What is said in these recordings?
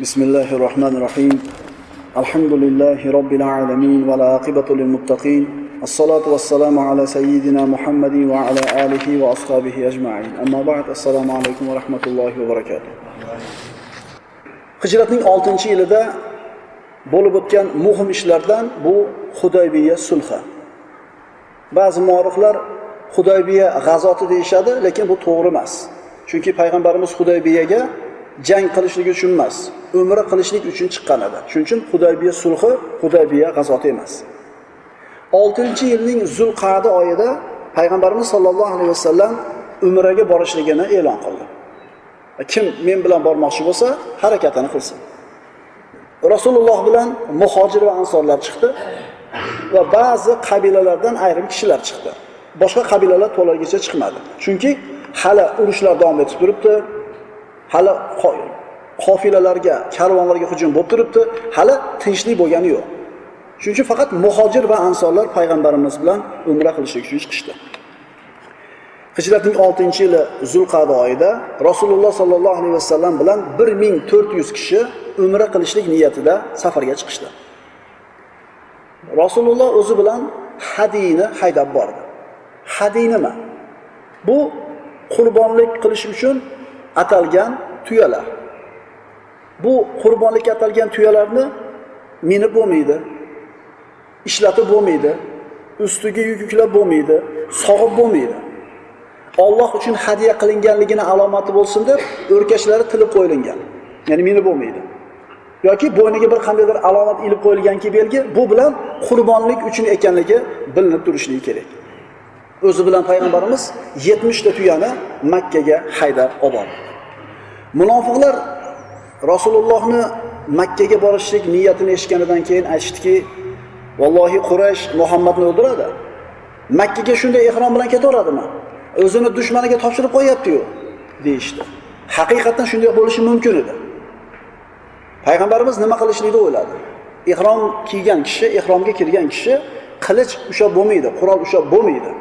بسم الله الرحمن الرحيم الحمد لله رب العالمين والعاقبة للمتقين الصلاة والسلام على سيدنا محمد وعلى آله وأصحابه أجمعين أما بعد السلام عليكم ورحمة الله وبركاته hijratning 6 yilida bo'lib o'tgan muhim ishlardan bu Hudaybiya sulhi. Ba'zi muoriflar Hudaybiya g'azoti deyishadi, lekin bu to'g'ri emas. Chunki payg'ambarimiz Hudaybiyaga jang qilishlik uchun emas, umra qilishlik uchun chiqqan edi. Shuning uchun Hudaybiya sulhi Hudaybiya g'azoti emas. 6-yilning Zulqa'da oyida payg'ambarimiz sollallohu alayhi vasallam umraga borishligini e'lon qildi. Kim men bilan bormoqchi bo'lsa, harakatini qilsin. Rasululloh bilan muhojir va ansorlar chiqdi va ba'zi qabilalardan ayrim kishilar chiqdi. Boshqa qabilalar to'largacha chiqmadi. Chunki hali urushlar davom etib turibdi. Hali qofilalarga, karvonlarga hujum bo'lib turibdi. Hali tinchlik bo'lgani yo'q. Shuning uchun faqat muhojir va ansorlar payg'ambarimiz bilan umra qilishlik uchun chiqishdi. Hijratning 6-yili Zulqa'da oyida Rasululloh sollallohu alayhi vasallam bilan 1400 kishi umra qilishlik niyatida safarga chiqishdi. Rasululloh o'zi bilan hadiyni haydab bordi. Hadiy nima? Bu qurbonlik qilish uchun atalgan tuyalar. Bu qurbonlikka atalgan tuyalarni minib bo'lmaydi. Ishlatib bo'lmaydi. Ustiga yuk yuklab bo'lmaydi, sog'ib bo'lmaydi. Alloh uchun hadiya qilinganligini alomati bo'lsin deb o'rkashlari tilib qo'yilgan. Ya'ni minib bo'lmaydi. yoki bo'yniga bir qandaydir alomat ilib qo'yilganki belgi, bu bilan qurbonlik uchun ekanligi bilinib turishligi kerak. O'zi bilan payg'ambarimiz 70 ta tuyani Makkaga haydab oldi. Munofiqlar Rasulullohni Makkaga borishlik niyatini eshitganidan keyin aytishdiki, "Vallohi Quraysh Muhammadni o'ldiradi. Makkaga shunday ehrom bilan ketaveradimi? O'zini dushmaniga topshirib qo'yapti-yu" deyishdi. Haqiqatan shunday bo'lishi mumkin edi. Payg'ambarimiz nima qilishlikni o'yladi? Ihrom kiygan kishi, ihromga kirgan kishi qilich ushlab bo'lmaydi, qurol ushlab bo'lmaydi.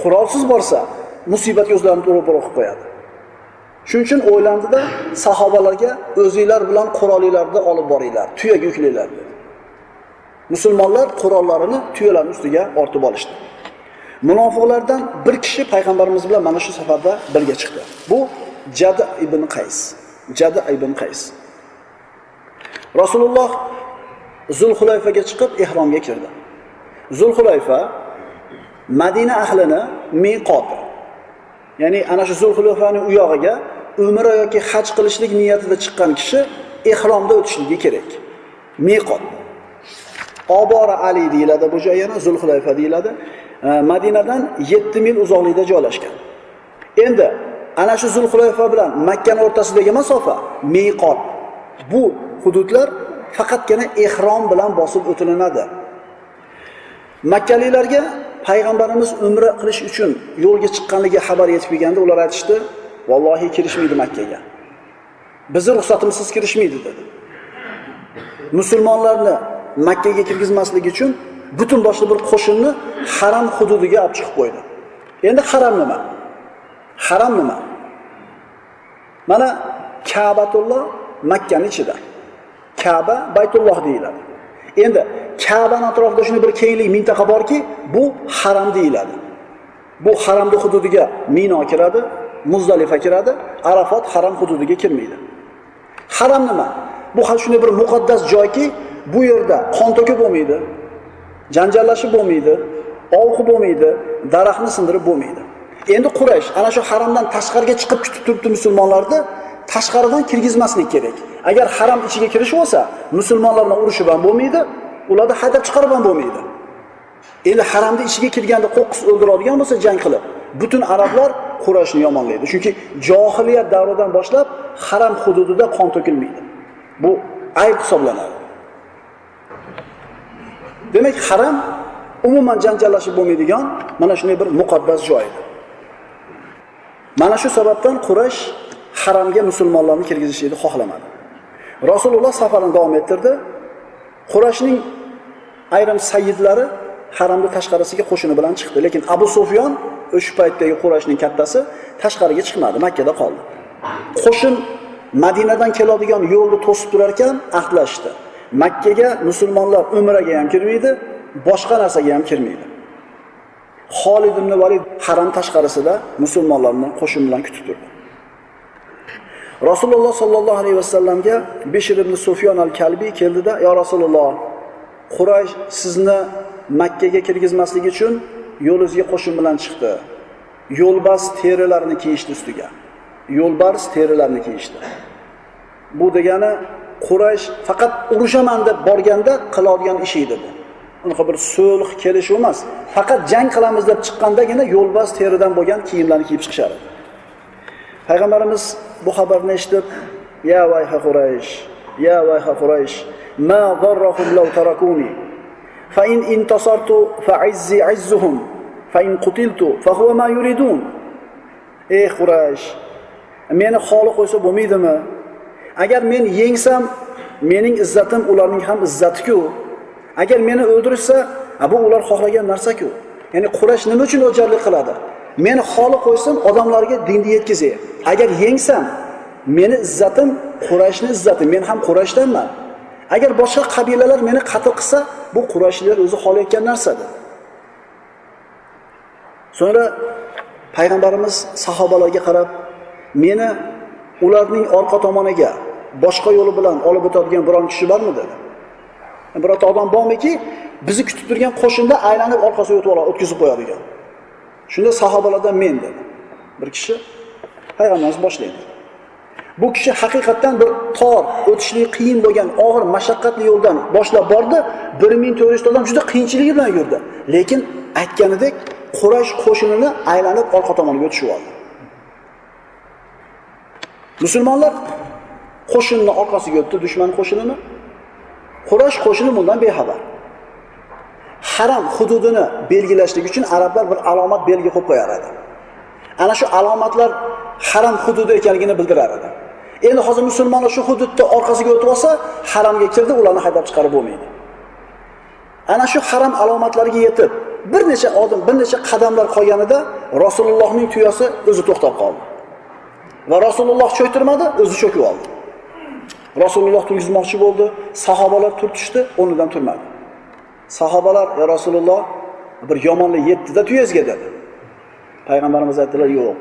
Qurolsiz borsa, musibatga o'zlarini ro'para qilib qo'yadi. Shuning uchun o'ylandida sahobalarga o'zinglar bilan qurolinglarni olib boringlar, tuyaga yuklanglar dedi. Musulmonlar qurollarini tuyalarning ustiga ortib olishdi. Munofiqlardan bir kishi payg'ambarimiz bilan mana shu safarda birga chiqdi. Bu Jada ibn Qays. Jada ibn Qays. Rasululloh Zulhulayfaga chiqib ihromga kirdi. Zulhulayfa Madina ahlini meqoti Ya'ni ana shu Zulhulayfaning u yog'iga umra yoki haj qilishlik niyatida chiqqan kishi ihromda o'tishligi kerak. meqot Obora Ali deyiladi bu joy yana Zulhulayfa deyiladi. Madinadan 7 mil uzoqlikda joylashgan. Endi ana shu Zulhulayfa bilan makkani o'rtasidagi masofa meqot Bu hududlar faqatgina ihrom bilan bosib o'tilinadi. Makkaliklarga payg'ambarimiz umra qilish uchun yo'lga chiqqanligi xabar yetib kelganda ular aytishdi, "Vallohi kirishmaydi Makkaga. Bizni ruxsatimizsiz kirishmaydi" dedi. Musulmonlarni Makkaga kirgizmaslik uchun butun boshli bir qo'shinni haram hududiga olib chiqib qo'ydi. Endi haram nima? Haram nima? Mana Ka'batulloh makkani ichida. Ka'ba Baytulloh deyiladi. Endi Ka'bani atrofida shunday bir kenglik mintaqa borki, bu haram deyiladi. Bu haramni hududiga Mino kiradi, Muzdalifa kiradi, Arafot haram hududiga kirmaydi. Haram nima? Bu hal shunday bir muqaddas joyki, bu yerda qon to'kib bo'lmaydi, janjallashib bo'lmaydi, ovqi bo'lmaydi, daraxtni sindirib bo'lmaydi. Endi Quraysh ana shu haramdan tashqariga chiqib kutib turibdi musulmonlarni, tashqaridan kirgizmaslik kerak. Agar haram ichiga kirish bo'lsa, musulmonlar bilan urushib ham bo'lmaydi, ularni haydab chiqarib ham bo'lmaydi. Endi haramni ichiga kirganda qo'qqis o'ldiradigan bo'lsa jang qilib, butun arablar Qurayshni yomonlaydi. Chunki johiliyat davridan boshlab haram hududida qon to'kilmaydi. Bu ayb hisoblanadi. Demak, haram umuman janjallashib bo'lmaydigan mana shunday bir muqaddas joy edi. Mana shu sababdan Quraysh haramga musulmonlarni kirgizishni xohlamadi. Rasululloh safarini davom ettirdi. Qurayshning ayrim sayyidlari haramni tashqarisiga qo'shini bilan chiqdi, lekin Abu Sufyon o'sha paytdagi qurashning kattasi tashqariga chiqmadi, makkada qoldi. Qo'shin Madinadan keladigan yo'lni to'sib turar ekan, ahdlashdi. Makkaga musulmonlar umraga ham kirmaydi, boshqa narsaga ham kirmaydi. Xolid ibn Valid haram tashqarisida musulmonlarni qo'shin bilan kutib turdi. Rasululloh sollallohu alayhi vasallamga bishir ibn Sufyon al-Kalbi keldida, yo Rasululloh, Quraysh sizni Makkaga kirgizmaslik uchun yo'lingizga qo'shin bilan chiqdi. Yo'lbars terilarini kiyishdi ustiga. Yo'lbars terilarni kiyishdi. Bu degani Quraysh faqat urushaman deb borganda qiladigan ishi edi bu. Unaqa bir sulh kelishuv emas. Faqat jang qilamiz deb chiqqandagina yo'lbars teridan bo'lgan kiyimlarni kiyib chiqishar edi. Payg'ambarimiz bu xabarni eshitib, "Ya vayha Quraysh, ya vayha Quraysh, ma darrahum law tarakuni, fa in intasartu fa izzi izzuhum, fa in qutiltu fa huwa ma yuridun." Ey Quraysh, meni xoli qo'ysa bo'lmaydimi? Agar men yengsam, mening izzatim ularning ham izzati-ku. Agar meni o'ldirsa, bu ular xohlagan narsa-ku. Ya'ni Quraysh nima uchun o'jarlik qiladi? Meni xoli qo'ysam odamlarga dinni yetkazay. Agar yengsam, meni izzatim qurashni izzati, men ham Qurayshdanman. Agar boshqa qabilalar meni qatl qilsa, bu Qurayshlar o'zi xohlayotgan narsadir. So'ngra payg'ambarimiz sahobalarga qarab, meni ularning orqa tomoniga boshqa yo'li bilan olib o'tadigan biron kishi bormi dedi. Birorta odam bormiki, bizni kutib turgan qo'shinda aylanib orqasiga o'tib oladi, o'tkazib qo'yadigan. Shunda sahobalardan men dedi. Bir kishi payg'ambarimiz boshlaydi. Bu kishi haqiqatdan bir tor, o'tishlik qiyin bo'lgan og'ir mashaqqatli yo'ldan boshlab bordi. 1400 odam juda qiyinchiligi bilan yurdi. Lekin aytganidek Quraysh qo'shinini aylanib orqa tomoniga o'tishib oldi. Musulmonlar qo'shinni orqasiga o'tdi, dushman qo'shinini. Quraysh qo'shini bundan bexabar. Haram hududini belgilashlik uchun arablar bir alomat belgi qo'yib qo'yar edi. Ana shu alomatlar haram hududi ekanligini bildirar edi. Endi hozir musulmonlar shu hududni orqasiga o'tib olsa, haramga kirdi, ularni haydab chiqarib bo'lmaydi. Ana shu haram alomatlariga yetib, bir necha odim, bir necha qadamlar qolganida Rasulullohning tuyasi o'zi to'xtab qoldi. Va Rasululloh cho'ytirmadi, o'zi cho'kib oldi. Rasululloh turgizmoqchi bo'ldi, sahobalar turtishdi, o'rnidan turmadi. Sahobalar, "Ya Rasululloh, bir yomonlik yetdida tuyangizga" dedi. Payg'ambarimiz aytdilar, "Yo'q.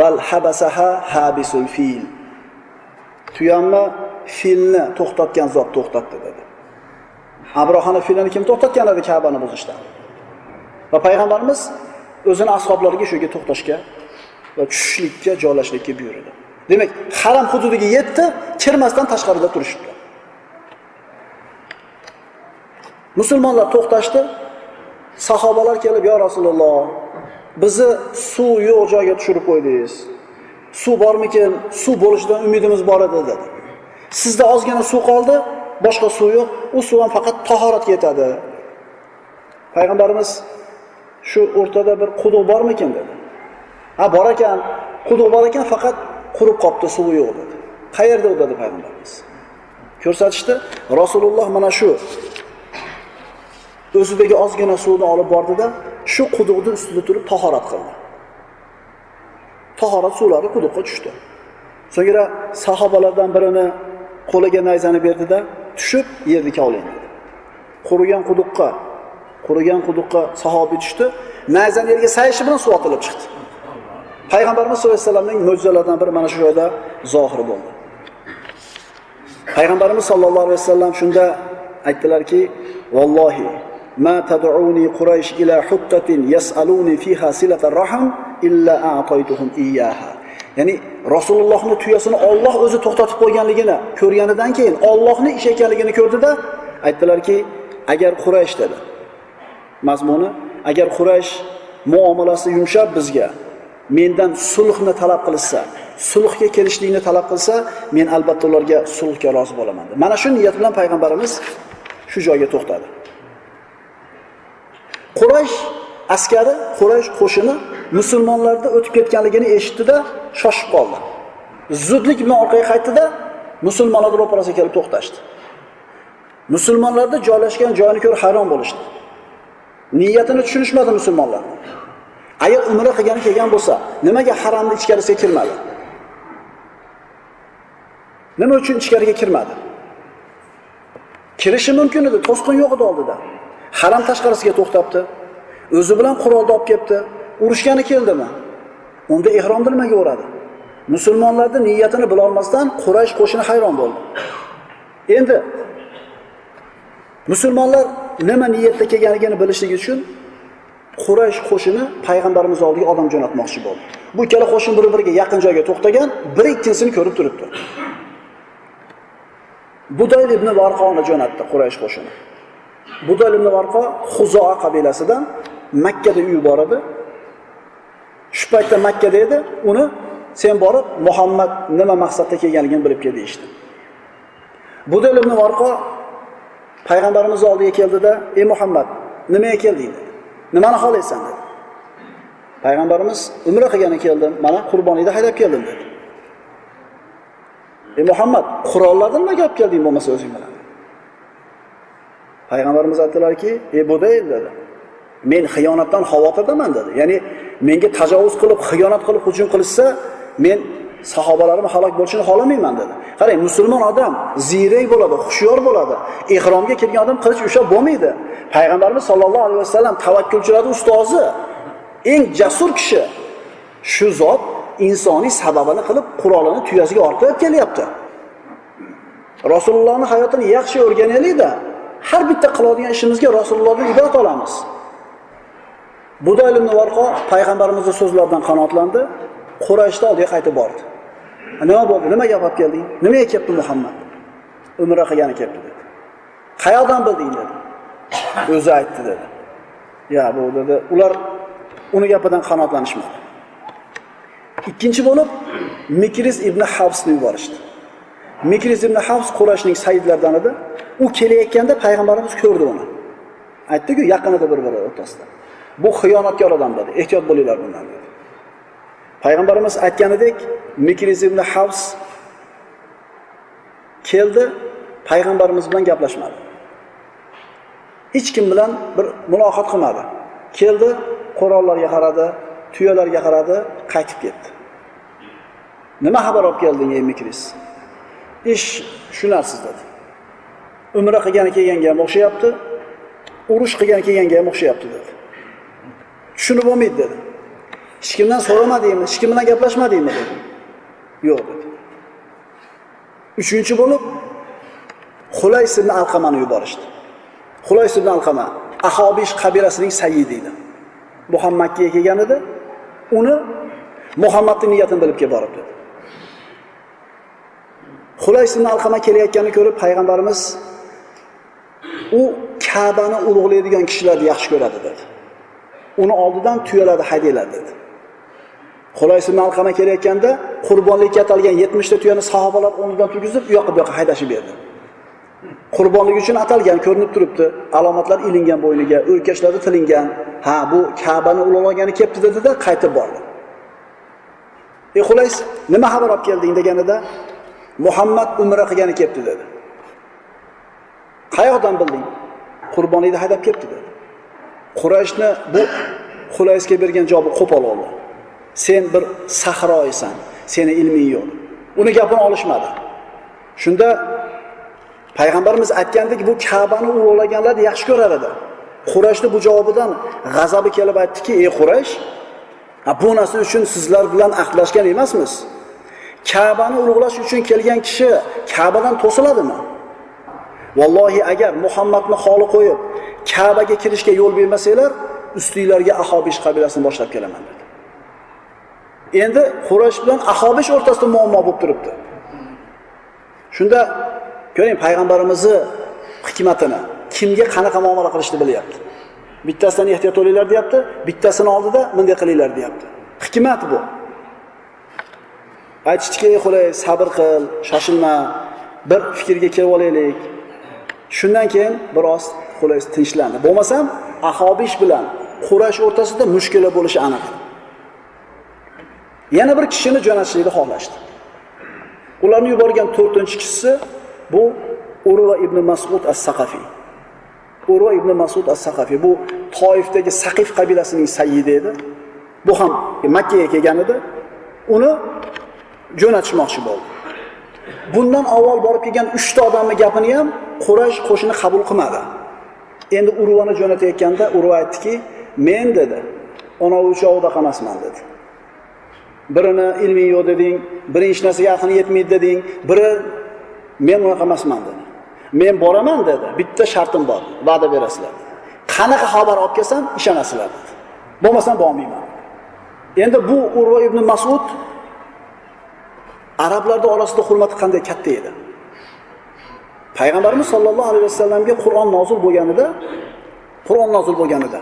Bal habasaha habisul fil." Tuyanma filni to'xtatgan zot to'xtatdi dedi. Abrohani filini kim to'xtatgan edi Ka'bani buzishdan? Va payg'ambarimiz o'zini ashablariga shu yerga to'xtashga va tushishlikka, joylashlikka buyurdi. Demak, haram hududiga yetdi, kirmasdan tashqarida turishibdi. Musulmonlar to'xtashdi. Sahobalar kelib, "Ya Rasululloh, bizni suv yo'q joyga tushirib qo'ydingiz. Suv bormikin? Suv bo'lishidan umidimiz bor edi" dedi. Sizda ozgina suv qoldi, boshqa suv yo'q. U suv ham faqat tahoratga yetadi. Payg'ambarimiz shu o'rtada bir quduq bormikin dedi. Ha, bor ekan. Quduq bor ekan, faqat qurib qolibdi suvi yo'q dedi. Qayerda u dedi payg'ambarimiz? Ko'rsatishdi. Rasululloh mana shu o'zidagi ozgina suvni olib bordida, shu quduqning ustida turib tahorat qildi. Tahorat suvlari quduqqa tushdi. So'ngra sahobalardan birini qo'liga nayzani berdida, tushib yerni kavlang dedi. Qurigan quduqqa, qurigan quduqqa sahobiy tushdi, nayzani yerga sayishi bilan suv otilib chiqdi. Payg'ambarimiz sollallohu alayhi vasallamning mo'jizalaridan biri mana shu joyda zohir bo'ldi. Payg'ambarimiz sollallohu alayhi vasallam shunda aytdilarki, "Vallohi ma تدعوني قريش ila huttatin yas'aluni fiha صلة الرحم illa أعطيتهم إياها Ya'ni rasulullohni tuyasini Alloh o'zi to'xtatib qo'yganligini ko'rganidan keyin Allohni ishi ekanligini ko'rdida aytdilarki, agar Quraysh dedi. Mazmuni, agar Quraysh muomalasi yumshab bizga mendan sulhni talab qilsa, sulhga kelishlikni talab qilsa, men albatta ularga sulhga rozi bo'laman. Mana shu niyat bilan payg'ambarimiz shu joyga to'xtadi. Quraysh askari, Quraysh qo'shini musulmonlarda o'tib ketganligini eshitdi-da, shoshib qoldi. Zudlik bilan orqaga qaytdi-da, musulmonlar ro'parasiga kelib to'xtashdi. Musulmonlarda joylashgan joyini ko'rib hayron bo'lishdi. Niyatini tushunishmadi musulmonlar. Agar umra qilgani kelgan bo'lsa, nimaga haramni ichkarisiga kirmadi? Nima uchun ichkariga kirmadi? Kirishi mumkin edi, to'sqin yo'q edi oldida. Haram tashqarisiga to'xtabdi. O'zi bilan qurolni olib kelibdi. Urushgani keldimi? Unda ehromni nimaga o'radi? musulmonlarni niyatini bilolmasdan Quraysh qo'shini hayron bo'ldi. Endi musulmonlar nima niyatda kelganligini bilishlik uchun Quraysh qo'shini payg'ambarimiz oldiga odam jo'natmoqchi bo'ldi. Bu ikkala qo'shin bir-biriga yaqin joyga to'xtagan, bir ikkinchisini ko'rib turibdi. Budayl ibn Varqoni jo'natdi Quraysh qo'shini. Budal ibn Varqo Xuzoa qabilasidan Makka da uyi bor edi. Shu paytda Makkada edi, uni sen borib Muhammad nima maqsadda kelganligini bilib kel deyishdi. Budal ibn Varqo payg'ambarimiz oldiga keldida, "Ey Muhammad, nimaga kelding?" dedi. "Nimani xohlaysan?" dedi. Payg'ambarimiz umra qilgani keldim, mana qurboniyda haydab keldim dedi. "Ey Muhammad, qurollardan nima gap kelding bo'lmasa o'zing bilan?" Payg'ambarimiz aytdilarki, "Ey Budayl" dedi. "Men xiyonatdan xavotirdaman" dedi. Ya'ni menga tajovuz qilib, xiyonat qilib hujum qilishsa, men sahobalarim halok bo'lishini xohlamayman dedi. Qarang, musulmon odam ziyrak bo'ladi, xushyor bo'ladi. Ihromga kirgan odam qilich ushlab bo'lmaydi. Payg'ambarimiz sollallohu alayhi vasallam tavakkulchilarni ustozi, eng jasur kishi. Shu zot insoniy sababini qilib qurolini tuyasiga ortib kelyapti. rasulullohni hayotini yaxshi o'rganaylikda har bitta qiladigan ishimizga Rasulullohdan ibrat olamiz. Budayl ibn Varqo payg'ambarimizning so'zlaridan qanoatlandi qurayshni oldiga qaytib bordi. Nima bo'ldi? nimaga olib kelding? Nimaga kelibdi Muhammad? Umra qilgani kelibdi dedi. Qayoqdan bilding dedi. O'zi aytdi dedi. Ya bu dedi, ular uni gapidan qanoatlanishmadi Ikkinchi bo'lib Mikris ibn Habsni yuborishdi. Mikris ibn havs qurashning sayyidlaridan edi. U kelayotganda payg'ambarimiz ko'rdi uni. Aytdi-ku, yaqinida bir-biri o'rtasida. Bu xiyonatkor odam dedi. Ehtiyot bo'linglar bundan dedi. Payg'ambarimiz aytganidek, Mikriz ibn Havs keldi, payg'ambarimiz bilan gaplashmadi. Hech kim bilan bir muloqot qilmadi. Keldi, qurollarga qaradi, tuyalarga qaradi, qaytib ketdi. Nima xabar olib kelding, ey Mikriz? Ish shu narsiz dedi. Umra qilgani kelganga ham o'xshayapti, urush qilgani kelganga ham o'xshayapti dedi. tushunib bo'lmaydi dedi. Hech kimdan so'ramadingmi? Hech kim bilan gaplashmadingmi dedi. Yo'q dedi. Uchinchi bo'lib Xulays ibn Alqamani yuborishdi. Xulays ibn Alqama Ahobish qabilasining sayyidi edi. Bu ham Makkaga kelgan edi. Uni muhammadni niyatini bilib kelib borib dedi. Xulays ibn Alqama kelayotganini ko'rib payg'ambarimiz u Ka'bani ulug'laydigan kishilarni yaxshi ko'radi dedi. Uni oldidan tuyalarni haydaylar dedi. Xulays ibn Alqama kelayotganda qurbonlikka atalgan 70 ta tuyani sahobalar o'rnidan turgizib, u yoqqa bu yoqqa haydashib berdi. Qurbonlik uchun atalgan ko'rinib turibdi. Alomatlar ilingan bo'yniga, o'rkashlari tilingan. Ha, bu Ka'bani ulug'lagani kelibdi dedi-da, qaytib bordi. "Ey Xulays, nima xabar olib kelding?" deganida, "Muhammad umra qilgani kelibdi" dedi. "Qayoqdan bilding?" "Qurbonlikni haydab kelibdi" dedi. Qurayshni bu Xulaysga bergan javobi qo'pol oldi. Sen bir sahroysan, seni ilming yo'q. Uni gapini olishmadi. Shunda payg'ambarimiz aytgandek, bu Ka'bani ulug'laganlarni yaxshi ko'rar edi. Qurayshni bu javobidan g'azabi kelib aytdiki, "Ey Quraysh, bu narsa uchun sizlar bilan ahdlashgan emasmiz. Ka'bani ulug'lash uchun kelgan kishi Ka'badan to'siladimi? Vallohi agar Muhammadni xoli qo'yib Ka'baga kirishga yo'l bermasanglar, ustinglarga Ahobish qabilasini boshlab kelaman dedi. Endi Quraysh bilan Ahobish o'rtasida muammo bo'lib turibdi. Shunda ko'ring payg'ambarimizni hikmatini, kimga qanaqa muomala qilishni bilyapti. Bittasidan ehtiyot bo'linglar deyapti, bittasini oldida bunday qilinglar deyapti. Hikmat bu. Aytishdiki, "Xulay, sabr qil, shoshilma, bir fikrga kelib olaylik." Shundan keyin biroz Xulay tinchlandi. Bo'lmasam, Ahobish bilan qurash o'rtasida mushkula bo'lishi aniq. Yana bir kishini jo'natishlikni xohlashdi. Ularni yuborgan 4-kishisi bu Urva ibn Mas'ud as saqafiy Urva ibn Mas'ud as saqafiy bu Toifdagi Saqif qabilasining sayyidi edi. Bu ham Makka ga kelgan edi. Uni jo'natishmoqchi bo'ldi. Bundan avval borib kelgan 3 ta odamni gapini ham Quraysh qo'shini qabul qilmadi. Endi Urvani jo'natayotganda Urva aytdiki, "Men" dedi, "ona uchovda qamasman" dedi. Birini ilming yo'q deding, biri hech narsaga aqli yetmaydi deding, biri men unaqa emasman dedi. Men boraman dedi. Bitta shartim bor, va'da berasizlar. Qanaqa xabar olib kelsam, ishonasizlar dedi. Bo'lmasam bormayman. Endi bu Urva ibn Mas'ud arablarni orasida hurmati qanday katta edi. Payg'ambarimiz sollallohu alayhi vasallamga Qur'on nozil bo'lganida, Qur'on nozil bo'lganida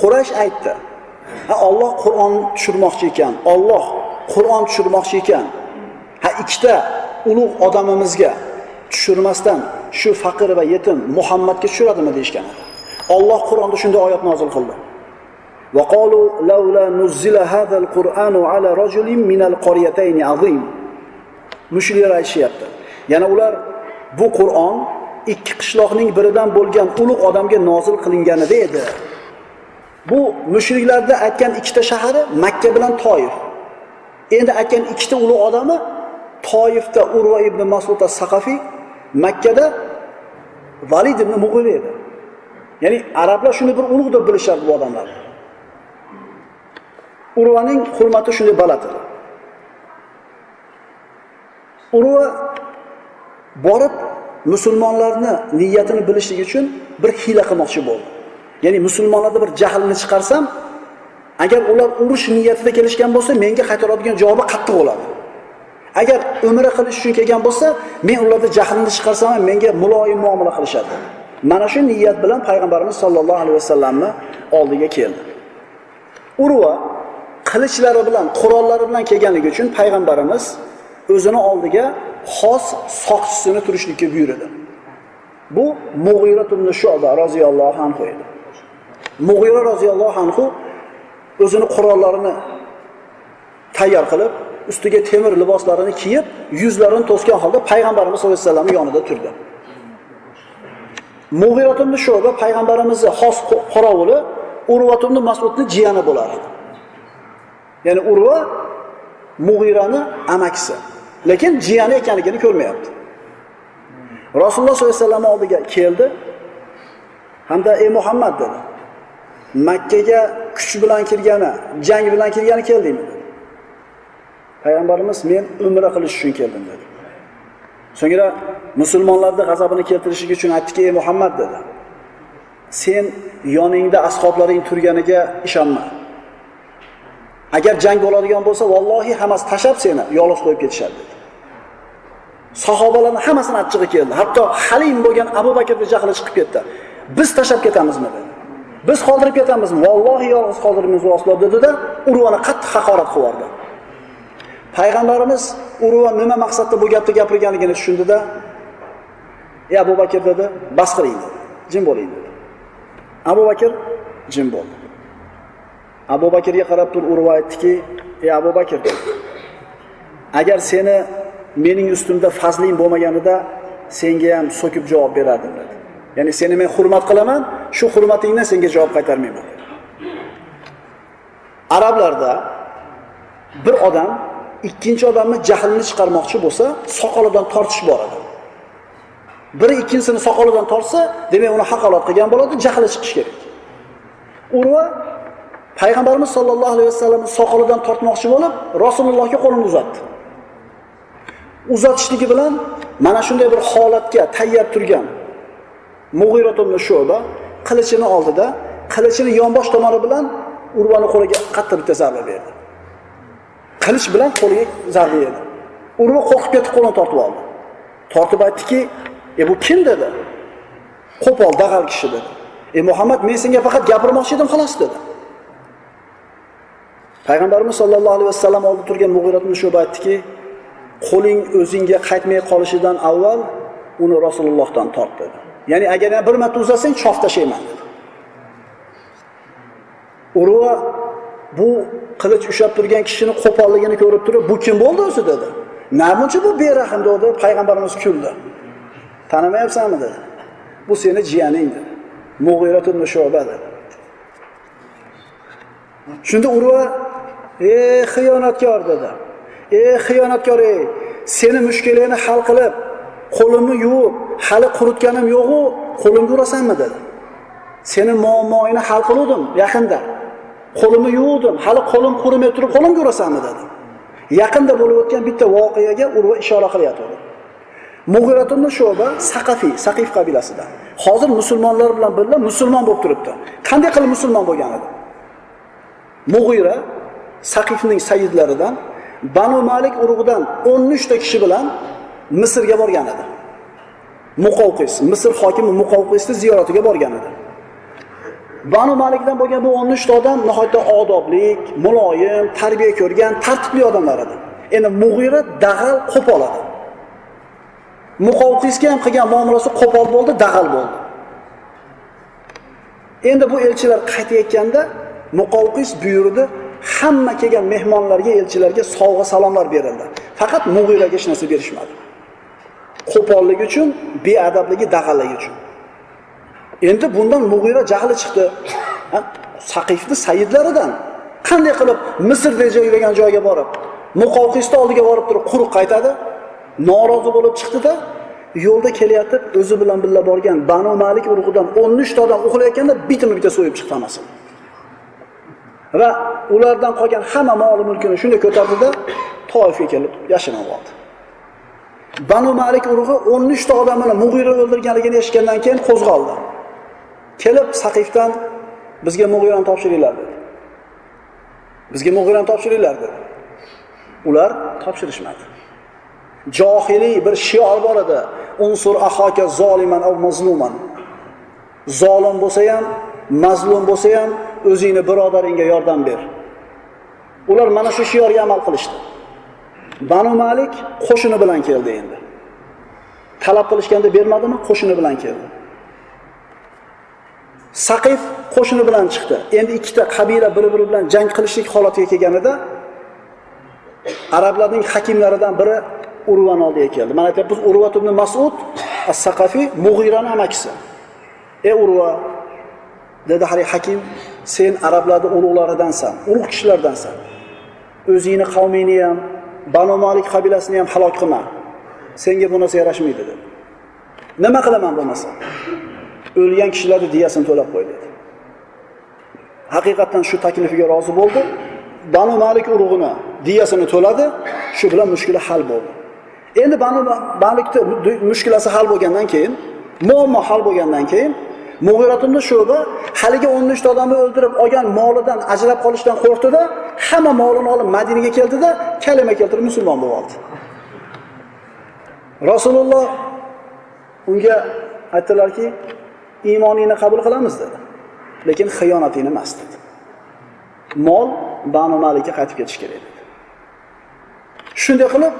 Quraysh aytdi: "Ha Alloh Qur'on tushirmoqchi ekan, Alloh Qur'on tushirmoqchi ekan. Ha ikkita ulug' odamimizga tushirmasdan shu faqir va yetim Muhammadga tushiradimi deyishgan edi. Alloh Qur'onda shunday oyat nozil qildi. وقالوا لولا نزل هذا القرآن على رجل من القريتين عظيم mushriklar aytishyapti yana ular bu qur'on ikki qishloqning biridan bo'lgan ulug' odamga nozil qilinganida edi bu mushriklarda aytgan ikkita shahari makka bilan toif endi aytgan ikkita ulug' odami toifda urva ibn masud as saqafiy makkada valid ibn mug'ira edi ya'ni arablar shuni bir ulug' deb bilishardi bu odamlarni Urvaning hurmati shunday baland edi. Urva borib musulmonlarni niyatini bilishlik uchun bir hiyla qilmoqchi bo'ldi. Ya'ni musulmonlarda bir jahlni chiqarsam, agar ular urush niyatida kelishgan bo'lsa, menga qaytaradigan javobi qattiq bo'ladi. Agar umra qilish uchun kelgan bo'lsa, men ularda jahlni chiqarsam, menga muloyim muomala qilishadi. Mana shu niyat bilan payg'ambarimiz sollallohu alayhi vasallamni oldiga keldi. Urva qilichlari bilan, qurollari bilan kelganligi uchun payg'ambarimiz o'zini oldiga xos soqchisini turishlikka buyurdi. Bu mug'ira ibn Shu'ba roziyallohu anhu edi. mug'ira roziyallohu anhu o'zini qurollarini tayyor qilib, ustiga temir liboslarini kiyib, yuzlarini to'sgan holda payg'ambarimiz sollallohu alayhi vasallam yonida turdi. mug'ira ibn Shu'ba payg'ambarimizning xos qorovuli Urvat ibn masudni jiyani bo'lar edi. Ya'ni Urva Mughirani amakisi. Lekin jiyani ekanligini ko'rmayapti. Rasululloh sollallohu alayhi vasallam oldiga keldi. Hamda ey Muhammad dedi. Makkaga kuch bilan kirgani, jang bilan kirgani keldingmi dedi. Payg'ambarimiz men umra qilish uchun keldim dedi. So'ngra musulmonlarni g'azabini keltirishi uchun aytdiki, ey Muhammad dedi. Sen yoningda ashoblaring turganiga ishonma. Agar jang bo'ladigan bo'lsa, vallohi hammasi tashab seni yolg'iz qo'yib ketishadi dedi. Sahobalarning hammasini achchig'i keldi. Hatto Halim bo'lgan Abu bakrni jahli chiqib ketdi. Biz tashab ketamizmi dedi. Biz qoldirib ketamizmi? Vallohi yolg'iz qoldirmaymiz Rasululloh dedi-da, Urvani qattiq haqorat qilib Payg'ambarimiz Urva nima maqsadda bu gapni gapirganligini tushundida, "Ey Abu Bakr" dedi, "Bas qiling" dedi. Jim bo'ling dedi. Abu Bakr jim bo'ldi. Abu Bakrga qarab turib urib aytdiki, "Ey Abu Bakr, agar seni mening ustimda fazling bo'lmaganida senga ham so'kib javob berardim" dedi. Ya'ni seni men hurmat qilaman, shu hurmatingdan senga javob qaytarmayman. Arablarda bir odam ikkinchi odamni jahlini chiqarmoqchi bo'lsa, soqolidan tortish bor edi. Biri ikkinchisini soqolidan tortsa, demak uni haqorat qilgan bo'ladi, jahli chiqish kerak. Urva payg'ambarimiz sollallohu alayhi vasallamni soqolidan tortmoqchi bo'lib rasulullohga qo'lini uzatdi. Uzatishligi bilan mana shunday bir holatga tayyor turgan mug'irat ibn shuba qilichini oldida qilichini yonbosh tomoni bilan urvani qo'liga qattiq bitta zarba berdi. Qilich bilan qo'liga zarba berdi. Urva qo'rqib ketib qo'lini tortib oldi. Tortib aytdiki e bu kim dedi? Qo'pol dag'al kishi dedi. E muhammad men senga faqat gapirmoqchi edim xolos dedi. Payg'ambarimiz sollallohu alayhi vasallam oldida turgan Mug'irat ibn Shuba aytdiki, qo'ling o'zingga qaytmay qolishidan avval uni Rasulullohdan tort dedi. Ya'ni agar yana bir marta uzasang, chof tashlayman dedi. Urva bu qilich ushlab turgan kishini qo'polligini ko'rib turib, bu kim bo'ldi o'zi dedi. Namuncha bu berahm dedi, payg'ambarimiz kuldi. Tanimayapsanmi dedi. Bu seni jiyaning dedi. Mug'irat ibn Shuba dedi. Shunda Urva "Ey xiyonatkor" dedi. "Ey xiyonatkor ey, seni mushkulingni hal qilib, qo'limni yuvib, hali quritganim yo'q-u, qo'limga urasanmi dedi. Seni muammoingni hal qiluvdim yaqinda. Qo'limni yuvdim, hali qo'lim qurimay turib qo'limga urasanmi dedi. Yaqinda bo'lib o'tgan bitta voqeaga Urva ishora qilyapti. ibn Sho'ba Saqafiy, Saqif qabilasidan. Hozir musulmonlar bilan birga musulmon bo'lib turibdi. Qanday qilib musulmon bo'lgan edi? Mug'ira Saqifning sayyidlaridan Banu Malik urug'idan 13 ta kishi bilan Misrga borgan edi. Muqovqis, Misr hokimi Muqovqisni ziyoratiga borgan edi. Banu Malikdan bo'lgan bu 13 ta odam nihoyatda odoblik, muloyim, tarbiya ko'rgan, tartibli odamlar edi. Endi Mug'ira dag'al qo'pol edi. Muqovqisga ham qilgan muomalasi qo'pol bo'ldi, dag'al bo'ldi. Endi bu elchilar qaytayotganda Muqovqis buyurdi, hamma kelgan mehmonlarga, elchilarga sovg'a salomlar berildi. Faqat Mug'iraga hech narsa berishmadi. Qo'polligi uchun, beadabligi, dag'alligi uchun. Endi bundan Mug'ira jahli chiqdi. Saqifni sayyidlaridan qanday qilib misr degan joyga borib, Muqovqisni oldiga borib turib quruq qaytadi? Norozi bo'lib chiqdi-da, yo'lda kelayotib o'zi bilan birga borgan Banu Malik urug'idan 13 uchta odam uxlayotganda bitma-bita so'yib chiqdi hammasini Va ulardan qolgan hamma mol mulkini shunday ko'tardida Toifga kelib yashinib oldi. Banu Malik urug'i 13 ta odamni Mug'ira o'ldirganligini eshitgandan keyin qo'zg'aldi. Kelib Saqifdan bizga Mug'irani topshiringlar dedi. Bizga Mug'irani topshiringlar dedi. Ular topshirishmadi. Johiliy bir shior bor edi. Unsur ahoka zoliman av mazluman. Zolim bo'lsa ham, mazlum bo'lsa ham o'zingni birodaringga yordam ber. Ular mana shu shiorga amal qilishdi. Banu Malik qo'shini bilan keldi endi. Talab qilishganda bermadimi? Qo'shini bilan keldi. Saqif qo'shini bilan chiqdi. Endi ikkita qabila bir-biri bilan jang qilishlik holatiga kelganida arablarning hakimlaridan biri urvani oldiga keldi. Mana aytyapmiz Urva ibn Mas'ud as saqafiy Mug'irani amakisi. Ey Urva dedi hali hakim, sen arablarning ulug'laridansan, ulug' kishilardansan. O'zingni qavmingni ham, Banu Malik qabilasini ham halok qilma. Senga bu narsa yarashmaydi dedi. Nima qilaman bo'lmasa? O'lgan kishilarni diyasini to'lab qo'y dedi. Haqiqatan shu taklifiga rozi bo'ldi. Banu Malik urug'ini diyasini to'ladi, shu bilan mushkula hal bo'ldi. Endi Banu Malikni mushkulasi hal bo'lgandan keyin, muammo hal bo'lgandan keyin Mug'iratunni Shuba haligi 13 ta odamni o'ldirib olgan molidan ajrab qolishdan qo'rqdida, hamma molini olib Madinaga keldida, kalima keltirib musulmon bo'lib oldi. Rasululloh unga aytdilarki, iymoningni qabul qilamiz dedi. Lekin xiyonatingni emas dedi. Mol Banu Malikka qaytib ketish kerak dedi. Shunday qilib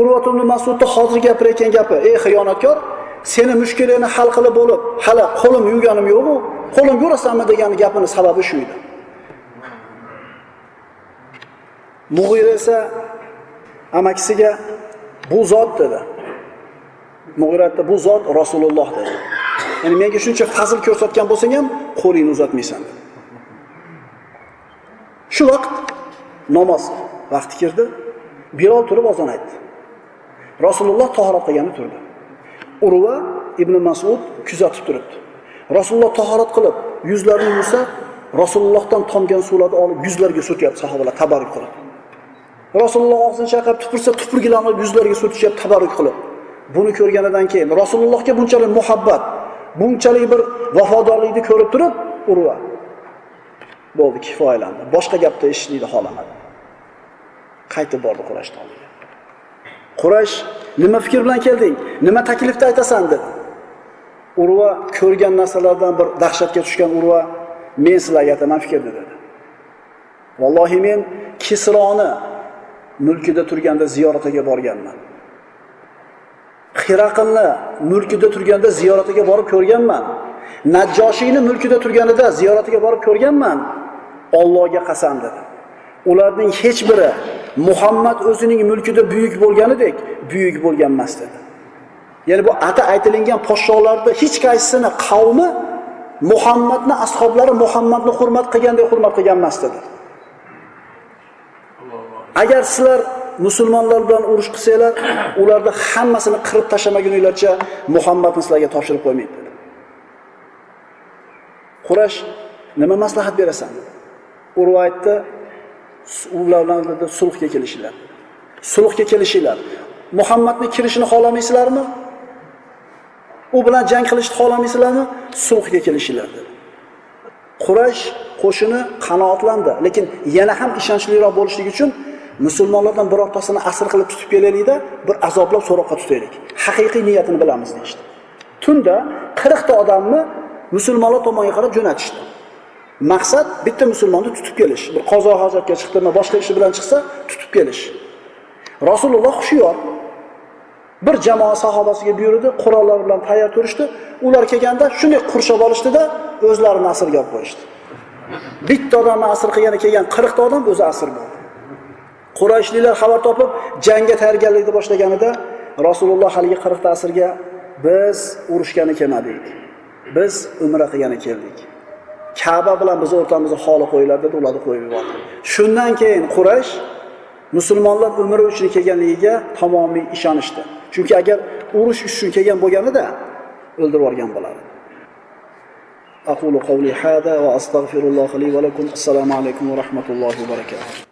Urvat ibn Mas'udni hozir gapirayotgan gapi, ey xiyonatkor, seni mushkulingni hal qilib bo'lib, hali qo'lim yuvganim yo'q-ku, qo'lim yurasanmi degan gapini sababi shu edi. Mug'ira esa amakisiga bu zot dedi. Mug'ira bu zot Rasululloh dedi. Ya'ni menga shuncha fazl ko'rsatgan bo'lsang ham qo'lingni uzatmaysan. Shu vaqt namoz vaqti kirdi. Bilol turib ozon aytdi. Rasululloh tahorat qilgani turdi. Urva ibn Mas'ud kuzatib turibdi. Rasululloh tahorat qilib, yuzlarini yuvsa, Rasulullohdan tomgan suvlarni olib yuzlariga surtyapti sahobalar tabarruk qilib. Rasululloh og'zini chayqab tupursa, tupurgilarni olib yuzlariga surtishyapti tabarruk qilib. Buni ko'rganidan keyin Rasulullohga bunchalik muhabbat, bunchalik bir vafodorlikni ko'rib turib, Urva bo'ldi, kifoyalandi. Boshqa gapda eshitishlikni xohlamadi. Qaytib bordi qurashni oldiga. Quraysh nima fikr bilan kelding? Nima taklifda aytasan dedi. Urva ko'rgan narsalardan bir dahshatga tushgan Urva men sizlarga aytaman fikrni dedi. Vallohi men Kisroni mulkida turganda ziyoratiga borganman. Xiraqilni mulkida turganda ziyoratiga borib ko'rganman. Najjoshiyni mulkida turganida ziyoratiga borib ko'rganman. Allohga qasam dedi. Ularning hech biri Muhammad o'zining mulkida buyuk bo'lganidek buyuk bo'lgan emas dedi. Ya'ni bu ata aytilingan podshohlarda hech qaysisini qavmi Muhammadni ashablari Muhammadni hurmat qilgandek hurmat qilgan emas dedi. Agar sizlar musulmonlar bilan urush qilsanglar, ularni hammasini qirib tashlamaguninglarcha Muhammadni sizlarga topshirib qo'ymaydi dedi. Qurash nima maslahat berasan? Urva aytdi, ular bilan dedi, sulhga kelishinglar. Sulhga kelishinglar. Muhammadni kirishini xohlamaysizlarmi? U bilan jang qilishni xohlamaysizlarmi? Sulhga kelishinglar dedi. Quraysh qo'shini qanoatlandi, lekin yana ham ishonchliroq bo'lishlik uchun musulmonlardan birortasini asir qilib tutib kelaylikda, bir azoblab so'roqqa tutaylik. Haqiqiy niyatini bilamiz deydi. Tunda 40 ta odamni musulmonlar tomonga qarab jo'natishdi. Maqsad bitta musulmonni tutib kelish. Bir qozo hojatga chiqdimi, boshqa ishi bilan chiqsa, tutib kelish. Rasululloh hushyor. Bir jamoa sahobasiga buyurdi, qurollar bilan tayyor turishdi. Ular kelganda shunday qurshab olishdida, o'zlarini asirga olib qo'yishdi. Bitta odamni asir qilgani kelgan 40 ta odam o'zi asir bo'ldi. Qurayshliklar xabar topib, jangga tayyorgarlikni boshlaganida Rasululloh haligi 40 ta asirga biz urushgani kelmadik. Biz umra qilgani keldik. Ka'ba bilan biz o'rtamizda xoli qo'yiladi deb ularni qo'yib yubordi. Shundan keyin Quraysh musulmonlar umri uchun kelganligiga tamomiy ishonishdi. Chunki agar urush uchun kelgan bo'lganida o'ldirib yuborgan bo'lardi. أقول قولي هذا وأستغفر الله لي ولكم السلام عليكم ورحمة الله وبركاته